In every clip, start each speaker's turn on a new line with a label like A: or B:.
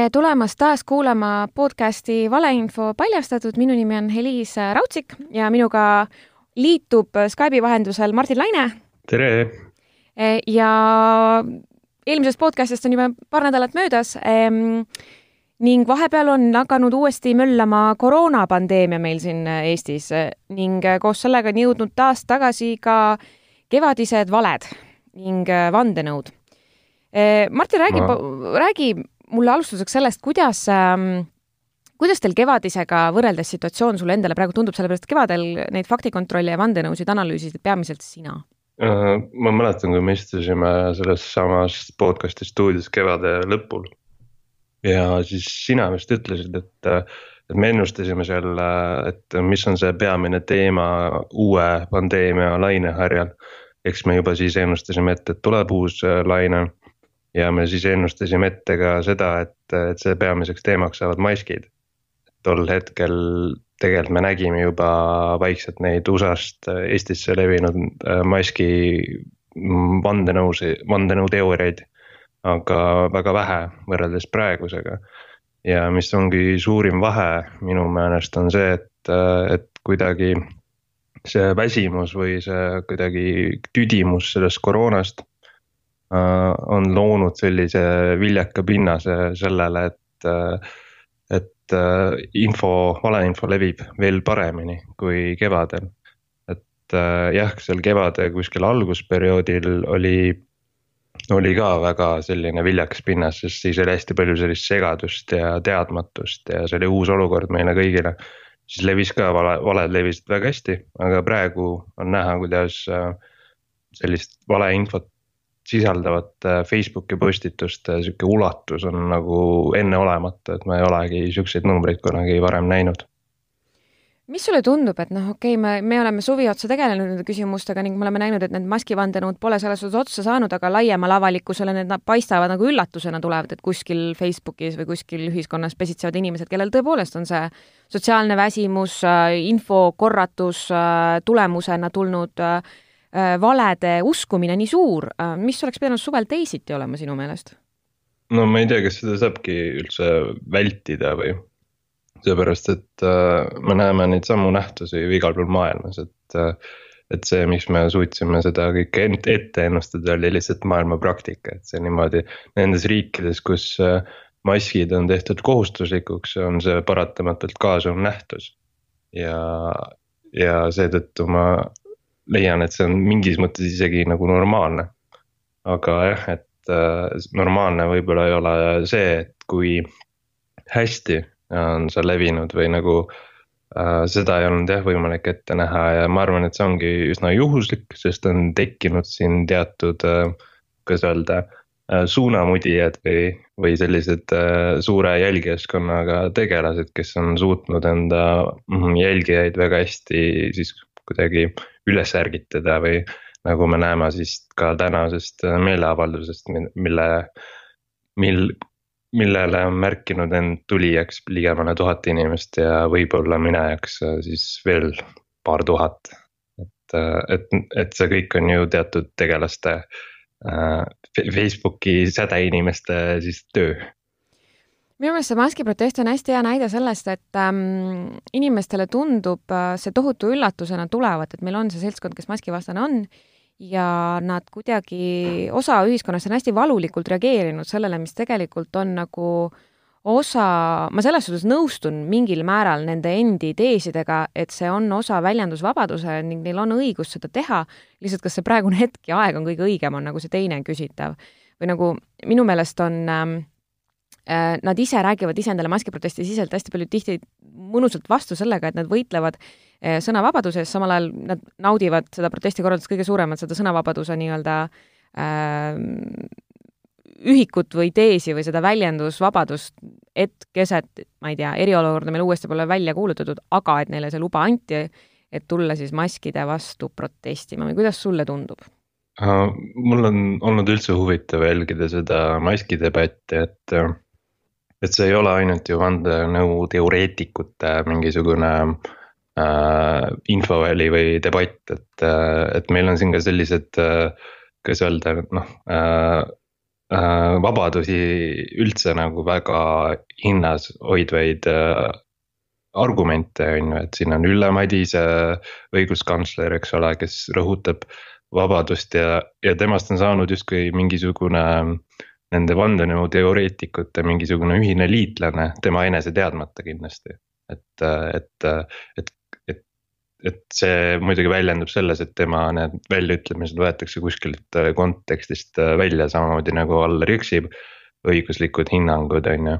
A: tere tulemast taas kuulama podcasti Valeinfo paljastatud, minu nimi on Heliis Raudsik ja minuga liitub Skype'i vahendusel Martin Laine.
B: tere!
A: ja eelmisest podcastist on juba paar nädalat möödas ning vahepeal on hakanud uuesti möllama koroonapandeemia meil siin Eestis ning koos sellega on jõudnud taas tagasi ka kevadised valed ning vandenõud. Martin, räägi Ma..., räägi mulle alustuseks sellest, kuidas ähm, kuidas teil kevadisega võrreldes situatsioon sulle endale praegu tundub, sellepärast et kevadel neid faktikontrolle ja vandenõusid analüüsisid peamiselt sina?
B: Äh, ma mäletan, kui me istusime selles samas podcast'i stuudios kevade lõpul. ja siis sina vist ütlesid, et, et me ennustasime seal, et mis on see peamine teema uue pandeemia laineharjal. eks me juba siis ennustasime ette, et tuleb uus laine ja me siis ennustasime ette ka seda, et, et see peamiseks teemaks saavad maskid. tol hetkel tegelikult me nägime juba vaikselt neid USA-st Eestisse levinud äh, maski vandenõusi, vandenõuteooriaid. aga väga vähe võrreldes praegusega. ja mis ongi suurim vahe minu meelest on see, et, et kuidagi see väsimus või see kuidagi tüdimus sellest koroonast Äh, on loonud sellise viljaka pinnase sellele, et, äh, et äh, info, valeinfo levib veel paremini kui kevadel. et jah, seal kevade kuskil algusperioodil oli, oli ka väga selline viljakas pinnas, sest siis oli hästi palju sellist segadust ja teadmatust ja see oli uus olukord meile kõigile siis levis ka vale, valed levisid väga hästi, aga praegu on näha, kuidas sellist valeinfot sisaldavat äh, Facebooki postituste äh, sihuke ulatus on nagu enneolematu, et ma ei olegi siukseid numbreid kunagi varem näinud.
A: Mis sulle tundub, et noh, okei okay,, me, me oleme suvi otsa tegelenud nende küsimustega ning me oleme näinud, et need maskivandenõud pole selles suhtes otsa saanud, aga laiemale avalikkusele need paistavad nagu üllatusena tulevad, et kuskil Facebookis või kuskil ühiskonnas pesitsevad inimesed, kellel tõepoolest on see sotsiaalne väsimus, äh, info korratus tulemusena tulnud äh, valede uskumine nii suur, äh, mis oleks pidanud suvel teisiti olema sinu meelest?
B: no ma ei tea, kas seda saabki üldse vältida või, seepärast et äh, me näeme neid samu nähtusi ju igal pool maailmas, et äh, et see, miks me suutsime seda kõike ette ennustada, oli lihtsalt maailma praktika, et see niimoodi nendes riikides, kus äh, maskid on tehtud kohustuslikuks, on see paratamatult kaasuv nähtus. ja, ja seetõttu ma leian, et see on mingis mõttes isegi nagu normaalne. aga jah, et äh, normaalne võib-olla ei ole see, et kui hästi on see levinud või nagu äh, seda ei olnud jah võimalik ette näha ja ma arvan, et see ongi üsna juhuslik, sest on tekkinud siin teatud äh,, kuidas öelda äh,, suunamudijad või, või sellised äh, suure jälgijaskonnaga tegelased, kes on suutnud enda mm, jälgijaid väga hästi siis kuidagi üles ärgitada või nagu me näeme siis ka tänasest meeleavaldusest, mille, mil, millele on märkinud end tulijaks ligemale tuhat inimest ja võib-olla minejaks siis veel paar tuhat. et, et, et see kõik on ju teatud tegelaste äh, Facebooki sädeinimeste siis töö
A: minu meelest see maskiprotest on hästi hea näide sellest, et ähm, inimestele tundub äh, see tohutu üllatusena tulevat, et meil on see seltskond, kes maskivastane on ja nad kuidagi, osa ühiskonnast on hästi valulikult reageerinud sellele, mis tegelikult on nagu osa, ma selles suhtes nõustun mingil määral nende endi teesidega, et see on osa väljendusvabaduse ning neil on õigus seda teha, lihtsalt kas see praegune hetk ja aeg on kõige õigem, on nagu see teine küsitav. või nagu minu meelest on ähm, Äh, nad ise räägivad iseendale maskiprotesti siselt hästi palju tihti mõnusalt vastu sellega, et nad võitlevad äh, sõnavabaduse eest, samal ajal nad naudivad seda protesti korraldades kõige suuremat, seda sõnavabaduse nii-öelda äh, ühikut või teesi või seda väljendusvabadust, et keset, ma ei tea, eriolukorda meil uuesti pole välja kuulutatud, aga et neile see luba anti, et tulla siis maskide vastu protestima või kuidas sulle tundub?
B: mul on olnud üldse huvitav jälgida seda maskidebatti, et et see ei ole ainult ju vandenõu teoreetikute mingisugune äh, infoväli või debatt, et äh,, et meil on siin ka sellised äh,, kuidas öelda, noh äh, äh, vabadusi üldse nagu väga hinnas hoidvaid äh, argumente, on ju, et siin on Ülle Madise õiguskantsler, eks ole, kes rõhutab vabadust ja, ja temast on saanud justkui mingisugune nende vandenõuteoreetikute mingisugune ühine liitlane, tema enese teadmata kindlasti. et, et, et, et, et see muidugi väljendub selles, et tema need väljaütlemised võetakse kuskilt kontekstist välja, samamoodi nagu Allar Jõksi õiguslikud hinnangud, on ju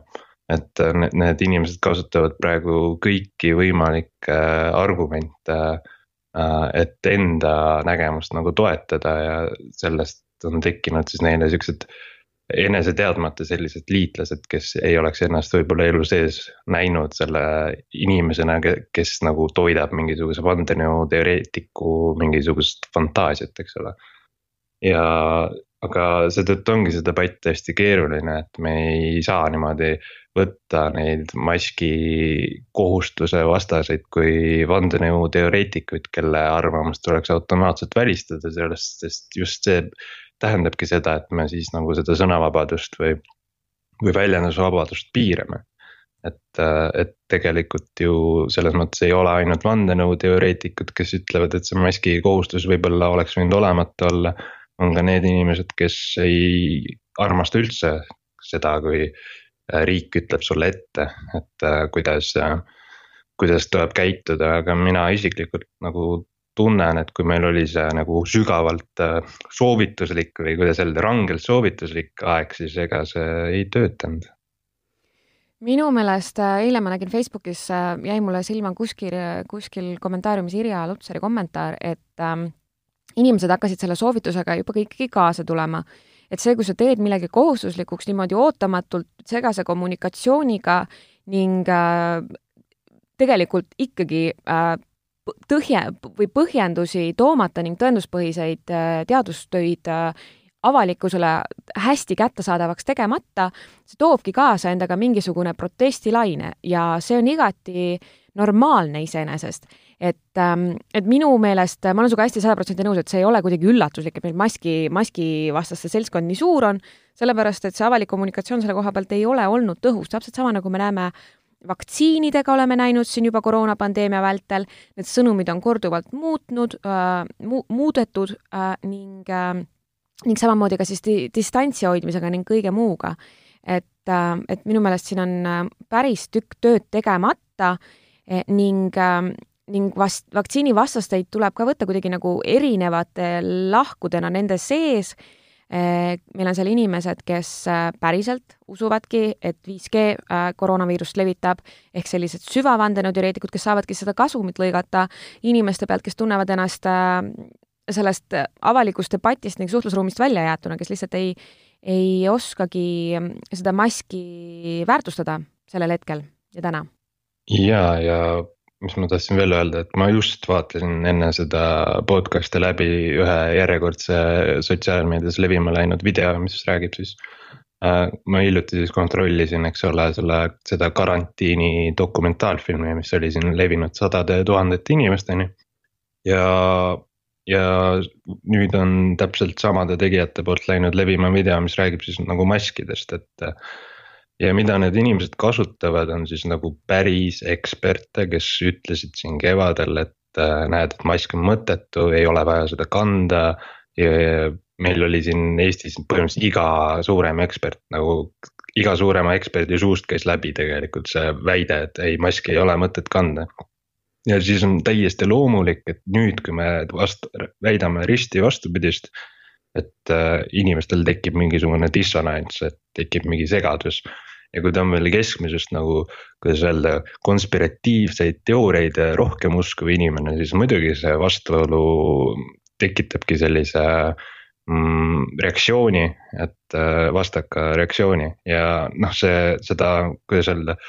B: et need, inimesed kasutavad praegu kõiki võimalikke argumente, et enda nägemust nagu toetada ja sellest on tekkinud siis neile siuksed enese teadmata sellised liitlased, kes ei oleks ennast võib-olla elu sees näinud selle inimesena, kes nagu toidab mingisuguse vandenõuteoreetiku mingisugust fantaasiat, eks ole. ja, aga seetõttu ongi see debatt hästi keeruline, et me ei saa niimoodi võtta neid maski kohustuse vastaseid kui vandenõuteoreetikuid, kelle arvamust tuleks automaatselt välistada sellest, sest just see tähendabki seda, et me siis nagu seda sõnavabadust või, või väljendusvabadust piirame. et, et tegelikult ju selles mõttes ei ole ainult vandenõuteoreetikud, kes ütlevad, et see maski kohustus võib-olla oleks võinud olemata olla. on ka need inimesed, kes ei armasta üldse seda, kui riik ütleb sulle ette, et kuidas, kuidas tuleb käituda, aga mina isiklikult nagu tunnen, et kui meil oli see nagu sügavalt äh, soovituslik või kuidas öelda, rangelt soovituslik aeg, siis ega see ei töötanud
A: minu meelest äh, eile ma nägin Facebookis, äh, jäi mulle silma kuskil, kuskil kommentaariumis Irja Lutsari kommentaar, et ähm, inimesed hakkasid selle soovitusega juba ikkagi kaasa tulema. et see, kui sa teed millegi kohustuslikuks niimoodi ootamatult, segase kommunikatsiooniga ning äh, tegelikult ikkagi äh, tõhje või põhjendusi toomata ning tõenduspõhiseid äh, teadustöid äh, avalikkusele hästi kättesaadavaks tegemata, see toobki kaasa endaga mingisugune protestilaine ja see on igati normaalne iseenesest. et, ähm, et minu meelest, ma olen sinuga hästi sada protsenti nõus, et see ei ole kuidagi üllatuslik, et meil maski, maskivastaste seltskond nii suur on, sellepärast et see avalik kommunikatsioon selle koha pealt ei ole olnud tõhus, täpselt sama, nagu me näeme vaktsiinidega oleme näinud siin juba koroonapandeemia vältel, need sõnumid on korduvalt muutnud äh,, mu-, muudetud äh, ning äh, ning samamoodi ka siis di-, distantsi hoidmisega ning kõige muuga. et äh,, et minu meelest siin on äh, päris tükk tööd tegemata eh, ning äh, ning vast-, vaktsiinivastasteid tuleb ka võtta kuidagi nagu erinevate lahkudena nende sees äh,, meil on seal inimesed, kes äh, päriselt usuvadki, et 5G äh, koroonaviirust levitab, ehk sellised süvavandenõuteoreetikud, kes saavadki seda kasumit lõigata inimeste pealt, kes tunnevad ennast äh, sellest avalikust debatist ning suhtlusruumist välja jäetuna, kes lihtsalt ei, ei oskagi seda maski väärtustada sellel hetkel ja täna.
B: ja, ja mis ma tahtsin veel öelda, et ma just vaatasin enne seda podcast'i läbi ühe järjekordse sotsiaalmeedias levima läinud video, mis räägib siis äh,. ma hiljuti siis kontrollisin, eks ole, selle, seda karantiini dokumentaalfilmi, mis oli siin levinud sadade tuhandete inimesteni. ja, ja nüüd on täpselt samade tegijate poolt läinud levima video, mis räägib siis nagu maskidest, et ja mida need inimesed kasutavad, on siis nagu päris eksperte, kes ütlesid siin kevadel, et äh, näed, et mask on mõttetu, ei ole vaja seda kanda. meil oli siin Eestis põhimõtteliselt iga suurem ekspert nagu, iga suurema eksperdi suust käis läbi tegelikult see väide, et ei, maski ei ole mõtet kanda. ja siis on täiesti loomulik, et nüüd, kui me vastu, väidame risti vastupidist et äh, inimestel tekib mingisugune dissonants, et tekib mingi segadus ja kui ta on veel keskmisest nagu, kuidas öelda, konspiratiivseid teooriaid rohkem uskuv inimene, siis muidugi see vastuolu tekitabki sellise mm, reaktsiooni, et äh, vastaka reaktsiooni ja noh, see, seda, kuidas öelda.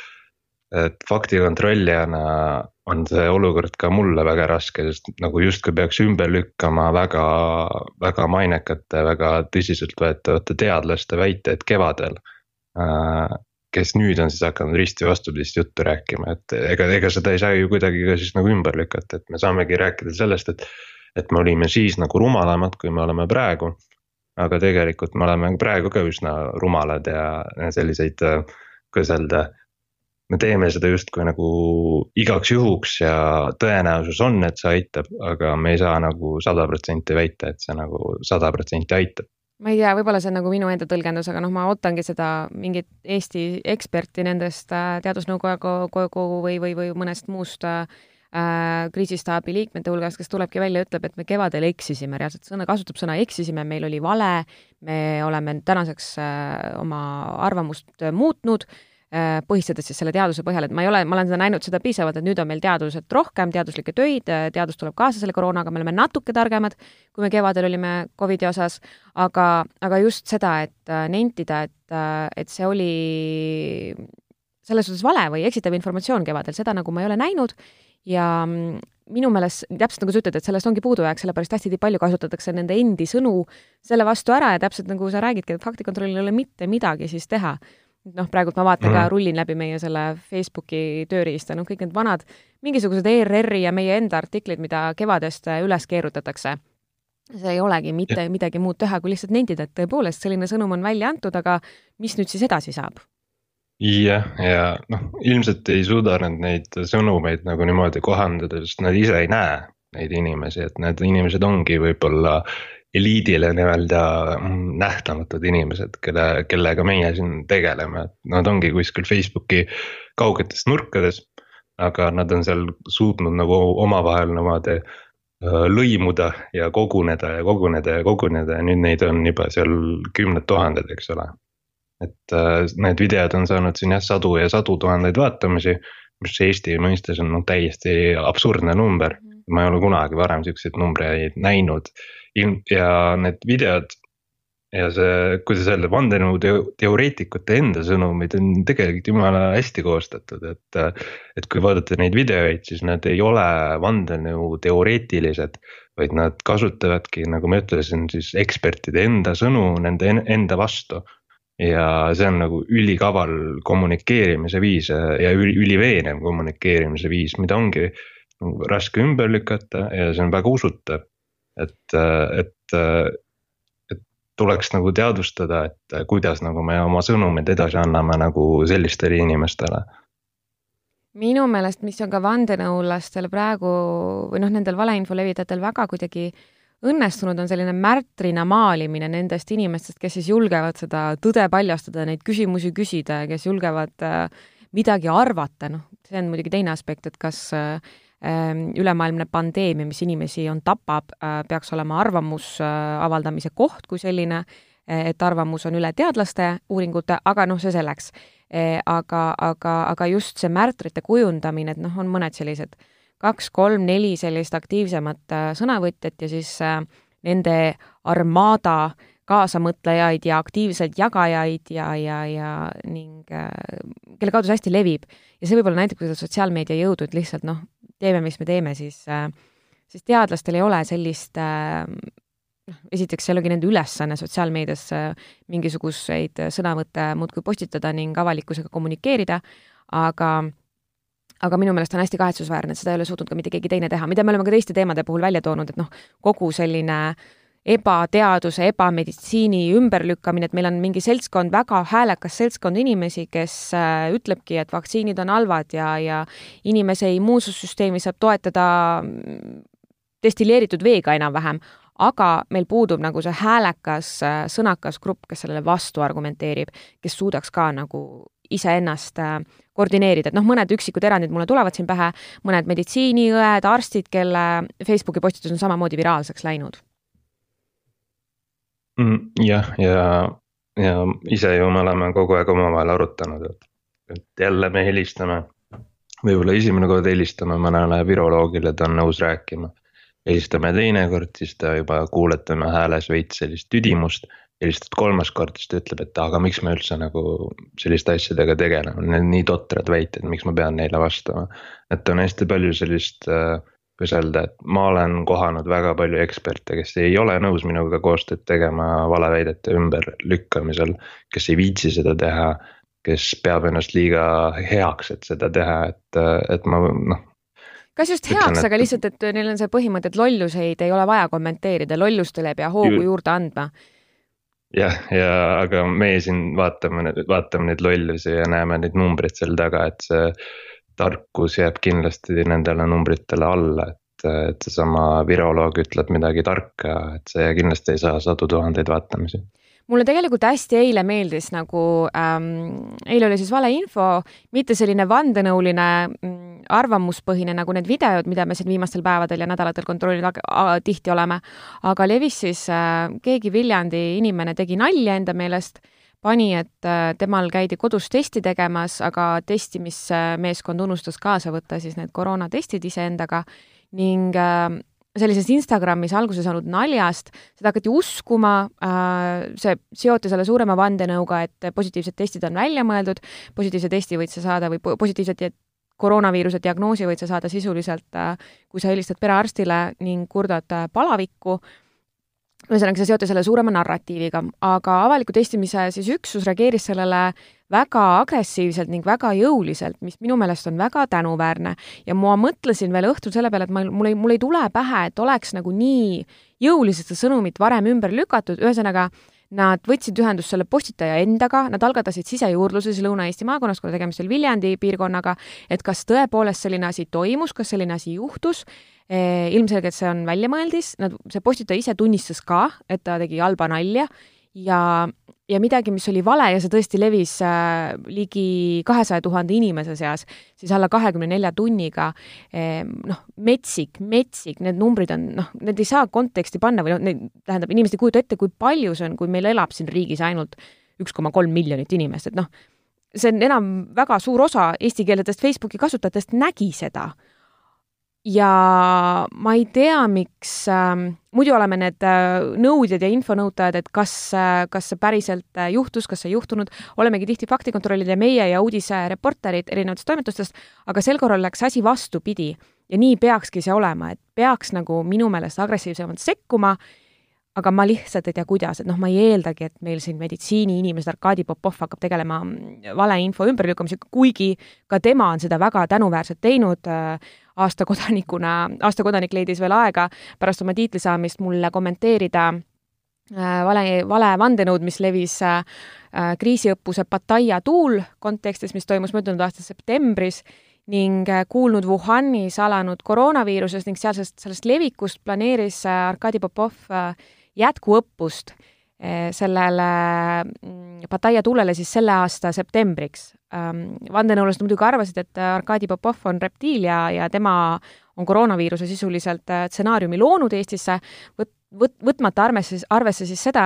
B: et fakti kontrollijana on see olukord ka mulle väga raske, sest nagu justkui peaks ümber lükkama väga, väga mainekate, väga tõsiseltvõetavate teadlaste väiteid kevadel äh, kes nüüd on siis hakanud risti vastupidist juttu rääkima, et ega, ega seda ei saa ju kuidagi ka siis nagu ümber lükata, et me saamegi rääkida sellest, et. et me olime siis nagu rumalamad, kui me oleme praegu. aga tegelikult me oleme praegu ka üsna rumalad ja selliseid, kuidas öelda me teeme seda justkui nagu igaks juhuks ja tõenäosus on, et see aitab, aga me ei saa nagu sada protsenti väita, et see nagu sada protsenti aitab.
A: Ma ei tea, võib-olla see on nagu minu enda tõlgendus, aga noh, ma ootangi seda mingit Eesti eksperti nendest äh, teadusnõukogu või, või, või mõnest muust äh, kriisistaabi liikmete hulgas, kes tulebki välja ja ütleb, et me kevadel eksisime, reaalselt. Sõna, kasutab sõna eksisime, meil oli vale, me oleme tänaseks äh, oma arvamust muutnud Äh, põhistades siis selle teaduse põhjal, et ma ei ole, ma olen seda näinud seda piisavalt, et nüüd on meil teadused rohkem, teaduslikke töid, äh, teadus tuleb kaasa selle koroonaga, me oleme natuke targemad, kui me kevadel olime Covidi osas, aga, aga just seda, et äh, nentida, et, et see oli selles suhtes vale või eksitav informatsioon kevadel, seda nagu ma ei ole näinud. Ja mm, minu meelest, täpselt nagu sa ütled, et sellest ongi puudujääk, sellepärast hästi palju kasutatakse nende endi sõnu selle vastu ära ja täpselt nagu sa räägidki, et faktikontrollil ei ole mitte midagi siis teha noh, praegult ma vaatan mm. ka, mhm. rullin läbi meie selle Facebooki tööriista, noh, kõik need vanad mingisugused ERR-i ja meie enda artiklid, mida kevadest äh, üles keerutatakse. see ei olegi mitte midagi muud teha, kui lihtsalt nentida, et tõepoolest selline sõnum on välja antud, aga mis nüüd siis edasi saab?
B: jah, ja noh, ilmselt ei suuda nad neid sõnumeid nagu niimoodi kohandada, sest nad ise ei näe neid inimesi, et need inimesed ongi võib-olla eliidile nii-öelda mm, nähtamatud inimesed, kelle, kellega meie siin tegeleme, et nad ongi kuskil Facebooki kaugetes nurkades. aga nad on seal suutnud nagu omavahel niimoodi äh, lõimuda ja koguneda ja koguneda ja koguneda ja nüüd neid on juba seal kümned tuhanded, eks ole. et äh, need videod on saanud siin jah sadu ja sadu tuhandeid vaatamisi, mis Eesti mõistes on noh täiesti absurdne number. Ma ei ole kunagi varem siukseid numbreid näinud ja need videod ja see, kuidas öelda, vandenõuteoreetikute enda sõnumid on tegelikult jumala hästi koostatud, et. et kui vaadata neid videoid, siis nad ei ole vandenõuteoreetilised, vaid nad kasutavadki, nagu ma ütlesin, siis ekspertide enda sõnu nende enda vastu. ja see on nagu ülikaval kommunikeerimise viis ja üliveenev kommunikeerimise viis, mida ongi raske ümber lükata ja see on väga usutav et, et, et tuleks nagu teadvustada, et kuidas nagu me oma sõnumid edasi anname nagu sellistele inimestele.
A: Minu meelest, mis on ka vandenõulastel praegu või noh, nendel valeinfo levitajatel väga kuidagi õnnestunud, on selline märtrina maalimine nendest inimestest, kes siis julgevad seda tõde paljastada, neid küsimusi küsida ja kes julgevad äh, midagi arvata, noh, see on muidugi teine aspekt, et kas äh, ülemaailmne pandeemia, mis inimesi on, tapab, äh, peaks olema arvamuse äh, avaldamise koht kui selline, äh, et arvamus on üle teadlaste uuringute, aga noh, see selleks. aga, aga, aga just see märtrite kujundamine, et noh, on mõned sellised kaks-kolm-neli sellist aktiivsemat sõnavõtjat ja siis nende armaada kaasamõtlejaid ja aktiivseid jagajaid ja, ja, ja ning kelle kaudu see hästi levib. ja see võib-olla näitab, kuidas sotsiaalmeedia jõudnud lihtsalt noh, teeme, mis me teeme, siis, äh, siis teadlastel ei ole sellist äh, noh, esiteks see ei olegi nende ülesanne sotsiaalmeedias mingisuguseid sõnavõtte muudkui postitada ning avalikkusega kommunikeerida, aga aga minu meelest on hästi kahetsusväärne, et seda ei ole suutnud ka mitte keegi teine teha, mida me oleme ka teiste teemade puhul välja toonud, et noh, kogu selline äh, ebateaduse, ebameditsiini ümberlükkamine, et meil on mingi seltskond, väga häälekas seltskond inimesi, kes äh, ütlebki, et vaktsiinid on halvad ja, ja inimese immuunsussüsteemi saab toetada mm, destilleeritud veega enam-vähem, aga meil puudub nagu see häälekas, äh, sõnakas grupp, kes sellele vastu argumenteerib, kes suudaks ka nagu iseennast äh, koordineerida, et noh, mõned üksikud erandid mulle tulevad siin pähe, mõned meditsiiniõed, arstid, kelle Facebooki postitus on samamoodi viraalseks läinud.
B: Jah, ja, ja ise ju me oleme kogu aeg omavahel arutanud, et, et jälle me helistame. võib-olla esimene kord helistame mõnele viroloogile, ta on nõus rääkima. helistame teine kord, siis ta juba kuuled tema hääles veits sellist tüdimust. helistad kolmas kord, siis ta ütleb, et aga miks me üldse nagu selliste asjadega tegeleme, need on nii totrad väited, miks ma pean neile vastama. et on hästi palju sellist äh, kuidas öelda, et ma olen kohanud väga palju eksperte, kes ei ole nõus minuga koostööd tegema valeväidete ümberlükkamisel, kes ei viitsi seda teha, kes peab ennast liiga heaks, et seda teha, et, et ma noh
A: kas just heaks, aga lihtsalt, et neil on see põhimõte, et lolluseid ei ole vaja kommenteerida, lollustele ei pea hoogu juurde andma.
B: jah, ja aga meie siin vaatame, vaatame neid lollusi ja näeme neid numbreid seal taga, et see tarkus jääb kindlasti nendele numbritele alla, et, et seesama viroloog ütleb midagi tarka, et see kindlasti ei saa sadu tuhandeid vaatamisi.
A: Mulle tegelikult hästi eile meeldis nagu ähm,, eile oli siis valeinfo, mitte selline vandenõuline mm, arvamuspõhine nagu need videod, mida me siin viimastel päevadel ja nädalatel kontrollinud tihti oleme, aga levis siis äh, keegi Viljandi inimene tegi nalja enda meelest pani, et äh, temal käidi kodus testi tegemas, aga testimismeeskond unustas kaasa võtta siis need koroonatestid iseendaga ning äh, sellisest Instagramis alguse saanud naljast, seda hakati uskuma, äh, see seoti selle suurema vandenõuga, et positiivsed testid on välja mõeldud, positiivse testi võid sa saada või positiivset koroonaviiruse diagnoosi võid sa saada sisuliselt, kui sa helistad perearstile ning kurdad palavikku ühesõnaga, see seoti selle suurema narratiiviga, aga avaliku testimise siis üksus reageeris sellele väga agressiivselt ning väga jõuliselt, mis minu meelest on väga tänuväärne. ja ma mõtlesin veel õhtul selle peale, et ma, mul ei, mul ei tule pähe, et oleks nagu nii jõuliselt seda sõnumit varem ümber lükatud, ühesõnaga Nad võtsid ühendust selle postitaja endaga, nad algatasid sisejuurdluse siis Lõuna-Eesti maakonnas, kuna tegemist oli Viljandi piirkonnaga, et kas tõepoolest selline asi toimus, kas selline asi juhtus Eh, ilmselgelt see on väljamõeldis, nad, see postitaja ise tunnistas ka, et ta tegi halba nalja ja, ja midagi, mis oli vale ja see tõesti levis äh, ligi kahesaja tuhande inimese seas, siis alla kahekümne nelja tunniga eh, noh, metsik, metsik, need numbrid on noh, need ei saa konteksti panna või noh, neid, tähendab, inimesed ei kujuta ette, kui palju see on, kui meil elab siin riigis ainult üks koma kolm miljonit inimest, et noh, see on enam väga suur osa eestikeelsetest Facebooki kasutajatest nägi seda ja ma ei tea, miks äh,, muidu oleme need äh, nõudjad ja infonõutajad, et kas äh,, kas see päriselt äh, juhtus, kas see ei juhtunud, olemegi tihti faktikontrollid ja meie ja uudisereporterid erinevatest toimetustest, aga sel korral läks asi vastupidi. Ja nii peakski see olema, et peaks nagu minu meelest agressiivsemalt sekkuma aga ma lihtsalt ei tea, kuidas, et noh, ma ei eeldagi, et meil siin meditsiiniinimesed, Arkadi Popov hakkab tegelema mm, valeinfo ümberlükkamisega, kuigi ka tema on seda väga tänuväärselt teinud äh, aasta kodanikuna, aasta kodanik leidis veel aega pärast oma tiitli saamist mulle kommenteerida äh, vale, vale vandenõud, mis levis äh, kriisiõppuse Pattaya tuul kontekstis, mis toimus möödunud aasta septembris ning kuulnud Wuhanis alanud koroonaviirusest ning sealsest, sellest levikust planeeris Arkadi Popov jätkuõppust sellele mm, Pattaya tuulele siis selle aasta septembriks. Ähm, vandenõulased muidugi arvasid, et Arkadi Popov on reptiil ja, ja tema on koroonaviiruse sisuliselt äh, stsenaariumi loonud Eestisse, võt-, võt-, võtmata arvesse, arvesse siis seda,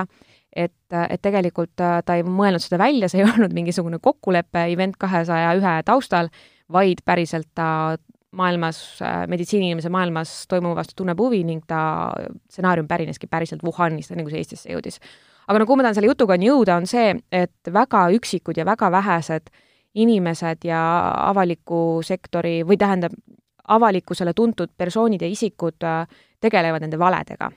A: et, et tegelikult äh, ta ei mõelnud seda välja, see ei olnud mingisugune kokkulepe Event kahesaja ühe taustal, vaid päriselt ta maailmas, äh, meditsiiniinimese maailmas toimuva vastu tunneb huvi ning ta stsenaarium pärineski päriselt Wuhanist, enne kui see Eestisse jõudis. aga no kuhu ma tahan selle jutuga jõuda, on see, et väga üksikud ja väga vähesed inimesed ja avaliku sektori või tähendab, avalikkusele tuntud persoonid ja isikud äh, tegelevad nende valedega.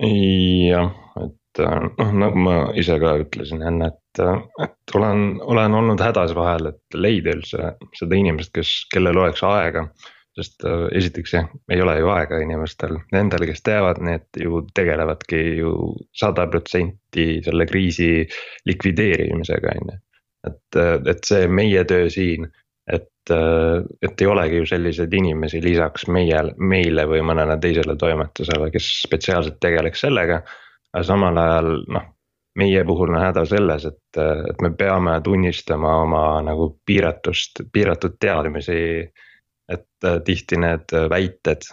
B: jah, et äh, noh, nagu ma ise ka ütlesin enne, et et, et olen, olen olnud hädas vahel, et leida üldse seda inimest, kes, kellel oleks aega. sest äh, esiteks jah, ei ole ju aega inimestel, nendel, kes teavad, need ju tegelevadki ju sada protsenti selle kriisi likvideerimisega, on ju. Et, et see meie töö siin, et, et ei olegi ju selliseid inimesi lisaks meie, meile või mõnele teisele toimetusele, kes spetsiaalselt tegeleks sellega. aga samal ajal noh meie puhul on häda selles, et, et me peame tunnistama oma nagu piiratust, piiratud teadmisi. Et tihti need väited,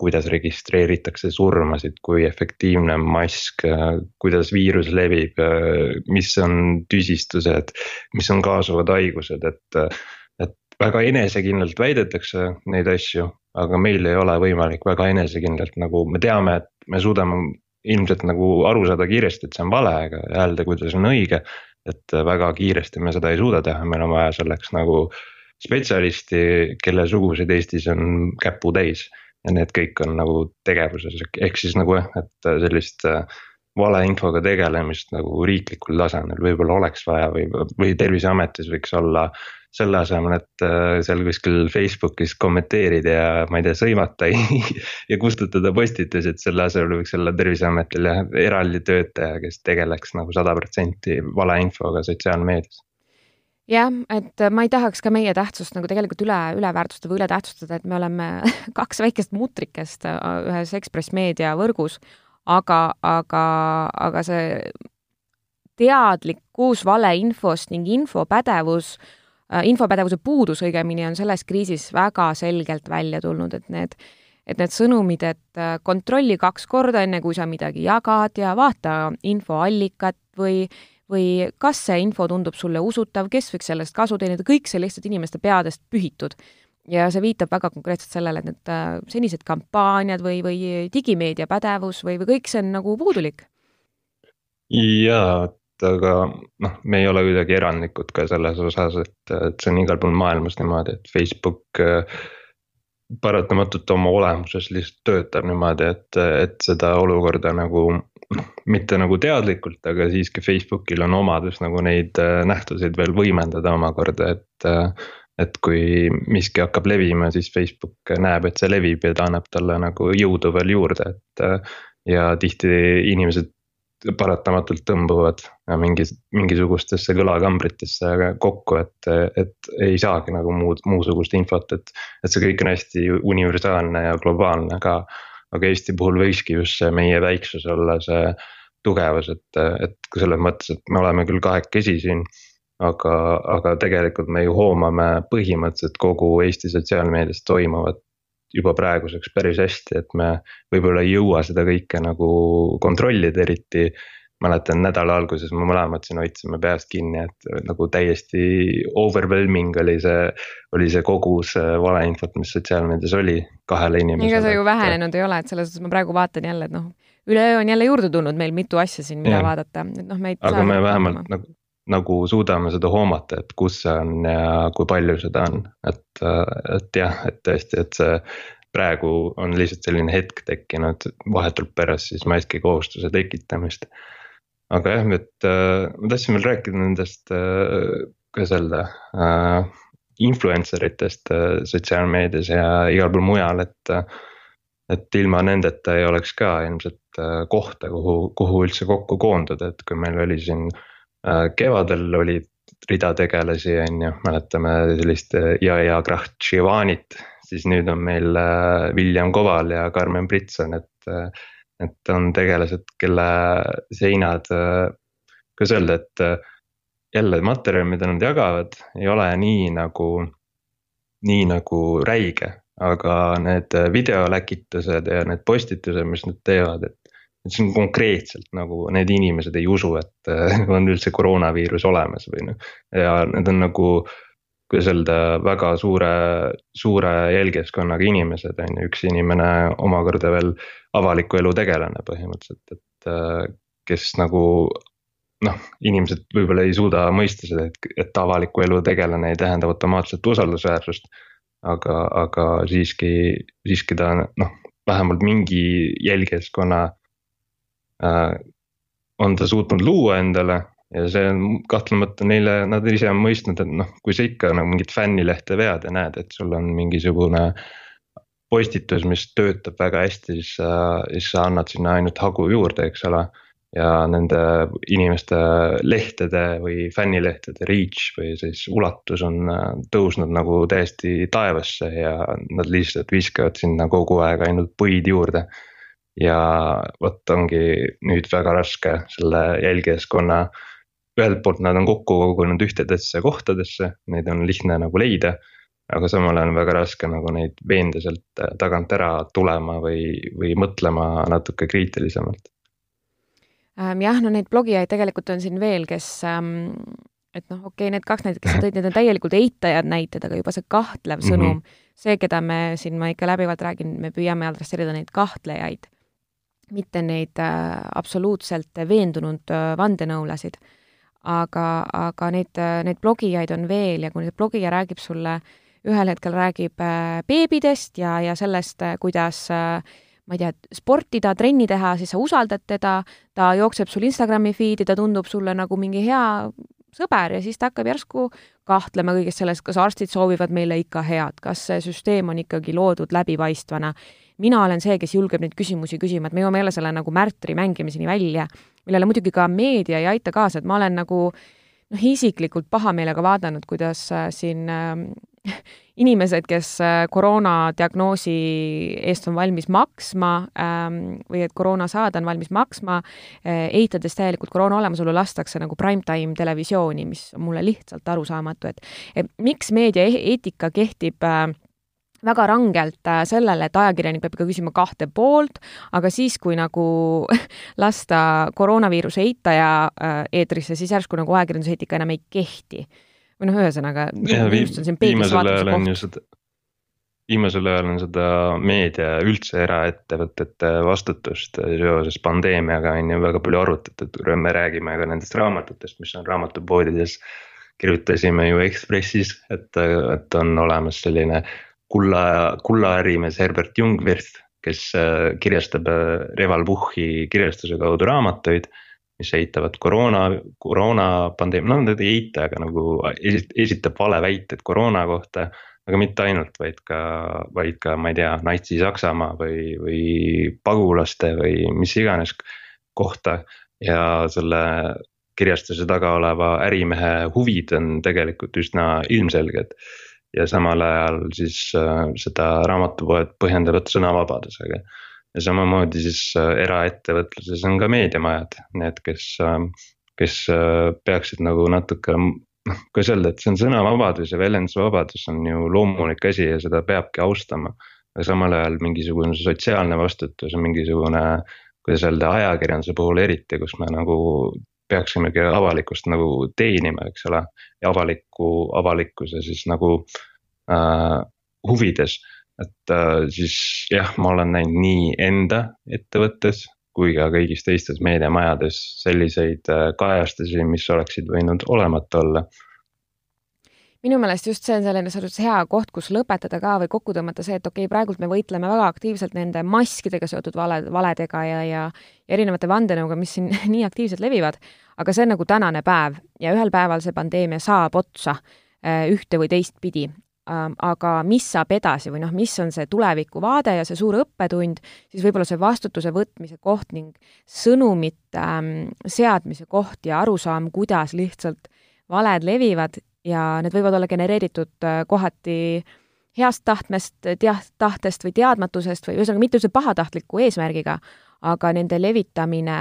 B: kuidas registreeritakse surmasid, kui efektiivne mask, kuidas viirus levib, mis on tüsistused, mis on kaasuvad haigused, et. et väga enesekindlalt väidetakse neid asju, aga meil ei ole võimalik väga enesekindlalt nagu me teame, et me suudame ilmselt nagu aru saada kiiresti, et see on vale, aga öelda, kuidas on õige. et väga kiiresti me seda ei suuda teha, meil on vaja selleks nagu spetsialisti, kelle suguseid Eestis on käputäis. ja need kõik on nagu tegevuses, ehk siis nagu jah, et sellist äh, valeinfoga tegelemist nagu riiklikul tasandil võib-olla oleks vaja või, või terviseametis võiks olla selle asemel, et äh, seal kuskil Facebookis kommenteerida ja ma ei tea, sõimata ja kustutada postitused, selle asemel võiks olla Terviseametil jah, eraldi töötaja, kes tegeleks nagu sada protsenti valeinfoga sotsiaalmeedias
A: jah, et ma ei tahaks ka meie tähtsust nagu tegelikult üle, üle väärtustada või üle tähtsustada, et me oleme kaks väikest mutrikest äh, ühes Ekspress Meedia võrgus, aga, aga, aga see teadlikkus valeinfost ning infopädevus Äh, infopädevuse puudus õigemini on selles kriisis väga selgelt välja tulnud, et need, et need sõnumid, et äh, kontrolli kaks korda, enne kui sa midagi jagad ja vaata infoallikat või, või kas see info tundub sulle usutav, kes võiks sellest kasu teenida, kõik see lihtsalt inimeste peadest pühitud. ja see viitab väga konkreetselt sellele, et need äh, senised kampaaniad või, või digimeedia pädevus või, või kõik see on nagu puudulik.
B: jaa, aga noh, me ei ole kuidagi erandlikud ka selles osas, et, et see on igal pool maailmas niimoodi, et Facebook äh, paratamatult oma olemuses lihtsalt töötab niimoodi, et, et seda olukorda nagu noh, mitte nagu teadlikult, aga siiski Facebookil on omadus nagu neid äh, nähtuseid veel võimendada omakorda, et. Äh, et kui miski hakkab levima, siis Facebook näeb, et see levib ja ta annab talle nagu jõudu veel juurde, et. ja tihti inimesed paratamatult tõmbuvad mingis, mingisugustesse kõlakambritesse kokku, et, et ei saagi nagu muud, muusugust infot, et. et see kõik on hästi universaalne ja globaalne ka. aga Eesti puhul võikski just see meie väiksus olla see tugevus, et, et selles mõttes, et me oleme küll kahekesi siin aga, aga tegelikult me ju hoomame põhimõtteliselt kogu Eesti sotsiaalmeedias toimuvat juba praeguseks päris hästi, et me võib-olla ei jõua seda kõike nagu kontrollida, eriti. mäletan nädala alguses me mõlemad siin hoidsime peast kinni, et nagu täiesti overwhelming oli see, oli see kogus äh, valeinfot, mis sotsiaalmeedias oli kahele inimesele.
A: ega see ju vähenenud ei ole, et selles suhtes ma praegu vaatan jälle, et noh, üleöö on jälle juurde tulnud meil mitu asja siin, mida ja. vaadata, et noh, me ei
B: aga me vähemalt nagu nagu suudame seda hoomata, et kus see on ja kui palju seda on, et, et jah, et tõesti, et see. praegu on lihtsalt selline hetk tekkinud vahetult pärast siis maski kohustuse tekitamist. aga jah, et ma tahtsin veel rääkida nendest kuidas öelda äh,, influencer itest äh, sotsiaalmeedias ja igal pool mujal, et et ilma nendeta ei oleks ka ilmselt äh, kohta, kuhu, kuhu üldse kokku koonduda, et kui meil oli siin Äh, kevadel oli rida tegelasi, on ju, mäletame sellist Jaja äh, Krahhtšivanit, siis nüüd on meil äh, William Koval ja Carmen Britson, et. et on tegelased, kelle seinad, kuidas öelda, et jälle materjal, mida nad jagavad, ei ole nii nagu, nii nagu räige. aga need videoläkitused ja need postitused, mis nad teevad, et et on konkreetselt nagu need inimesed ei usu, et äh, on üldse koroonaviirus olemas või noh. ja need on nagu, kuidas öelda, väga suure, suure jälgijaskonnaga inimesed on ju, üks inimene omakorda veel avaliku elu tegelane põhimõtteliselt, et äh, kes nagu noh, inimesed võib-olla ei suuda mõista seda, et, et avaliku elu tegelane ei tähenda automaatselt usaldusväärsust. aga, aga siiski, siiski ta noh, vähemalt mingi jälgijaskonna on ta suutnud luua endale ja see on kahtlemata neile, nad ise on mõistnud, et noh, kui sa ikka nagu mingit fännilehte vead ja näed, et sul on mingisugune postitus, mis töötab väga hästi, siis sa, siis sa annad sinna ainult hagu juurde, eks ole. ja nende inimeste lehtede või fännilehtede reach või siis ulatus on äh, tõusnud nagu täiesti taevasse ja nad lihtsalt viskavad sinna kogu aeg ainult puid juurde ja vot ongi nüüd väga raske selle jälgijaskonna. ühelt poolt nad on kokku kogunenud ühtedesse kohtadesse, neid on lihtne nagu leida. aga samal ajal on väga raske nagu neid veenda sealt tagant ära tulema või, või mõtlema natuke kriitilisemalt.
A: Ähm, jah, no neid blogijaid tegelikult on siin veel, kes ähm, et noh, okei okay,, need kaks näidet, kes sa tõid, need on täielikult eitajad näited, aga juba see kahtlev sõnum mm, -hmm. see, keda me siin, ma ikka läbivalt räägin, me püüame adresseerida neid kahtlejaid mitte neid äh, absoluutselt veendunud äh, vandenõulasid. aga, aga neid, äh, neid blogijaid on veel ja kui nüüd blogija räägib sulle, ühel hetkel räägib beebidest ja, ja sellest, kuidas ma ei tea, sportida, trenni teha, siis sa usaldad teda, ta jookseb sul Instagrami feed'i, ta tundub sulle nagu mingi hea sõber ja siis ta hakkab järsku kahtlema kõiges selles, kas arstid soovivad meile ikka head, kas see süsteem on ikkagi loodud läbipaistvana. Mina olen see, kes julgeb neid küsimusi küsima, et me jõuame jälle selle nagu märtri mängimiseni välja, millele muidugi ka meedia ei aita kaasa, et ma olen nagu noh, isiklikult pahameelega vaadanud, kuidas äh, siin äh, inimesed, kes äh, koroonadiagnoosi eest on valmis maksma ähm, või et koroona saada on valmis maksma äh,, eitades täielikult koroona olemasolu, lastakse nagu primetime televisiooni, mis on mulle lihtsalt arusaamatu, et, et miks meediaeetika kehtib äh, väga rangelt äh, sellele, et ajakirjanik peab ikka küsima kahte poolt, aga siis, kui nagu lasta koroonaviiruse eitaja äh, eetrisse, siis järsku nagu ajakirjanduseetika enam ei kehti või noh, ühesõnaga.
B: viimasel ajal on ju seda, viimasel ajal on seda meedia üldse eraettevõtete vastutust seoses pandeemiaga on ju väga palju arutatud, me räägime ka nendest raamatutest, mis on raamatupoodides. kirjutasime ju Ekspressis, et, et on olemas selline kulla, kullaärimees Herbert Jungwirth, kes kirjastab Reval Puhhi kirjastuse kaudu raamatuid mis eitavad koroona, koroonapandeemia, no nad ei eita, aga nagu esitab valeväited koroona kohta. aga mitte ainult, vaid ka, vaid ka, ma ei tea, Natsi-Saksamaa või, või pagulaste või mis iganes kohta. ja selle kirjastuse taga oleva ärimehe huvid on tegelikult üsna ilmselged. Ja samal ajal siis äh, seda raamatupoed põhjendavad sõnavabadusega ja samamoodi siis äh, eraettevõtluses on ka meediamajad, need, kes, äh, kes peaksid nagu natuke noh, kuidas öelda, et see on sõnavabadus ja väljendusvabadus on ju loomulik asi ja seda peabki austama. aga samal ajal mingisugune sotsiaalne vastutus mingisugune, kuidas öelda, ajakirjanduse puhul eriti, kus me nagu peaksimegi avalikkust nagu teenima, eks ole. ja avaliku, avalikkuse siis nagu äh, huvides et äh, siis jah, ma olen näinud nii enda ettevõttes kui ka kõigis teistes meediamajades selliseid äh, kajastusi, mis oleksid võinud olemata olla
A: minu meelest just see on selline selles hea koht, kus lõpetada ka või kokku tõmmata see, et okei okay,, praegult me võitleme väga aktiivselt nende maskidega seotud vale, valedega ja, ja erinevate vandenõuga, mis siin nii aktiivselt levivad, aga see on nagu tänane päev ja ühel päeval see pandeemia saab otsa äh, ühte või teistpidi. Ähm, aga mis saab edasi või noh, mis on see tulevikuvaade ja see suur õppetund, siis võib-olla see vastutuse võtmise koht ning sõnumite ähm, seadmise koht ja arusaam, kuidas lihtsalt valed levivad ja need võivad olla genereeritud äh, kohati heast tahtmest, tea-, tahtest või teadmatusest või ühesõnaga mitte üldse pahatahtliku eesmärgiga, aga nende levitamine,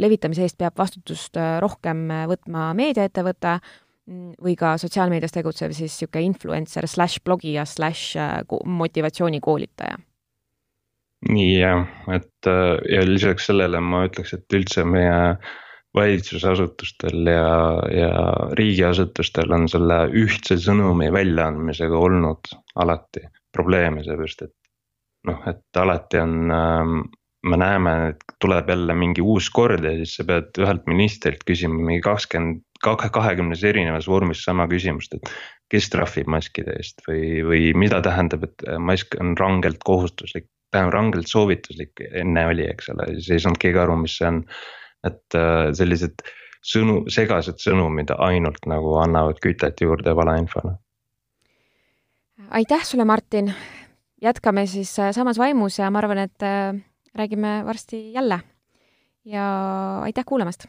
A: levitamise eest peab vastutust äh, rohkem võtma meediaettevõte, Mm, või ka sotsiaalmeedias tegutsev siis niisugune influencer slaš blogija slaš äh, motivatsioonikoolitaja.
B: jah, et äh, ja lisaks sellele ma ütleks, et üldse meie valitsusasutustel ja, ja riigiasutustel on selle ühtse sõnumi väljaandmisega olnud alati probleeme, seepärast et noh, et alati on ähm, me näeme, et tuleb jälle mingi uus kord ja siis sa pead ühelt ministrilt küsima mingi kakskümmend kahekümnes erinevas vormis sama küsimust, et kes trahvib maskide eest või, või mida tähendab, et mask on rangelt kohustuslik, tähendab rangelt soovituslik enne oli, eks ole, siis ei saanud keegi aru, mis see on. Et äh, sellised sõnu, segased sõnumid ainult nagu annavad kütet juurde valeinfole.
A: aitäh sulle, Martin. jätkame siis äh, samas vaimus ja ma arvan, et äh, räägime varsti jälle. ja aitäh kuulamast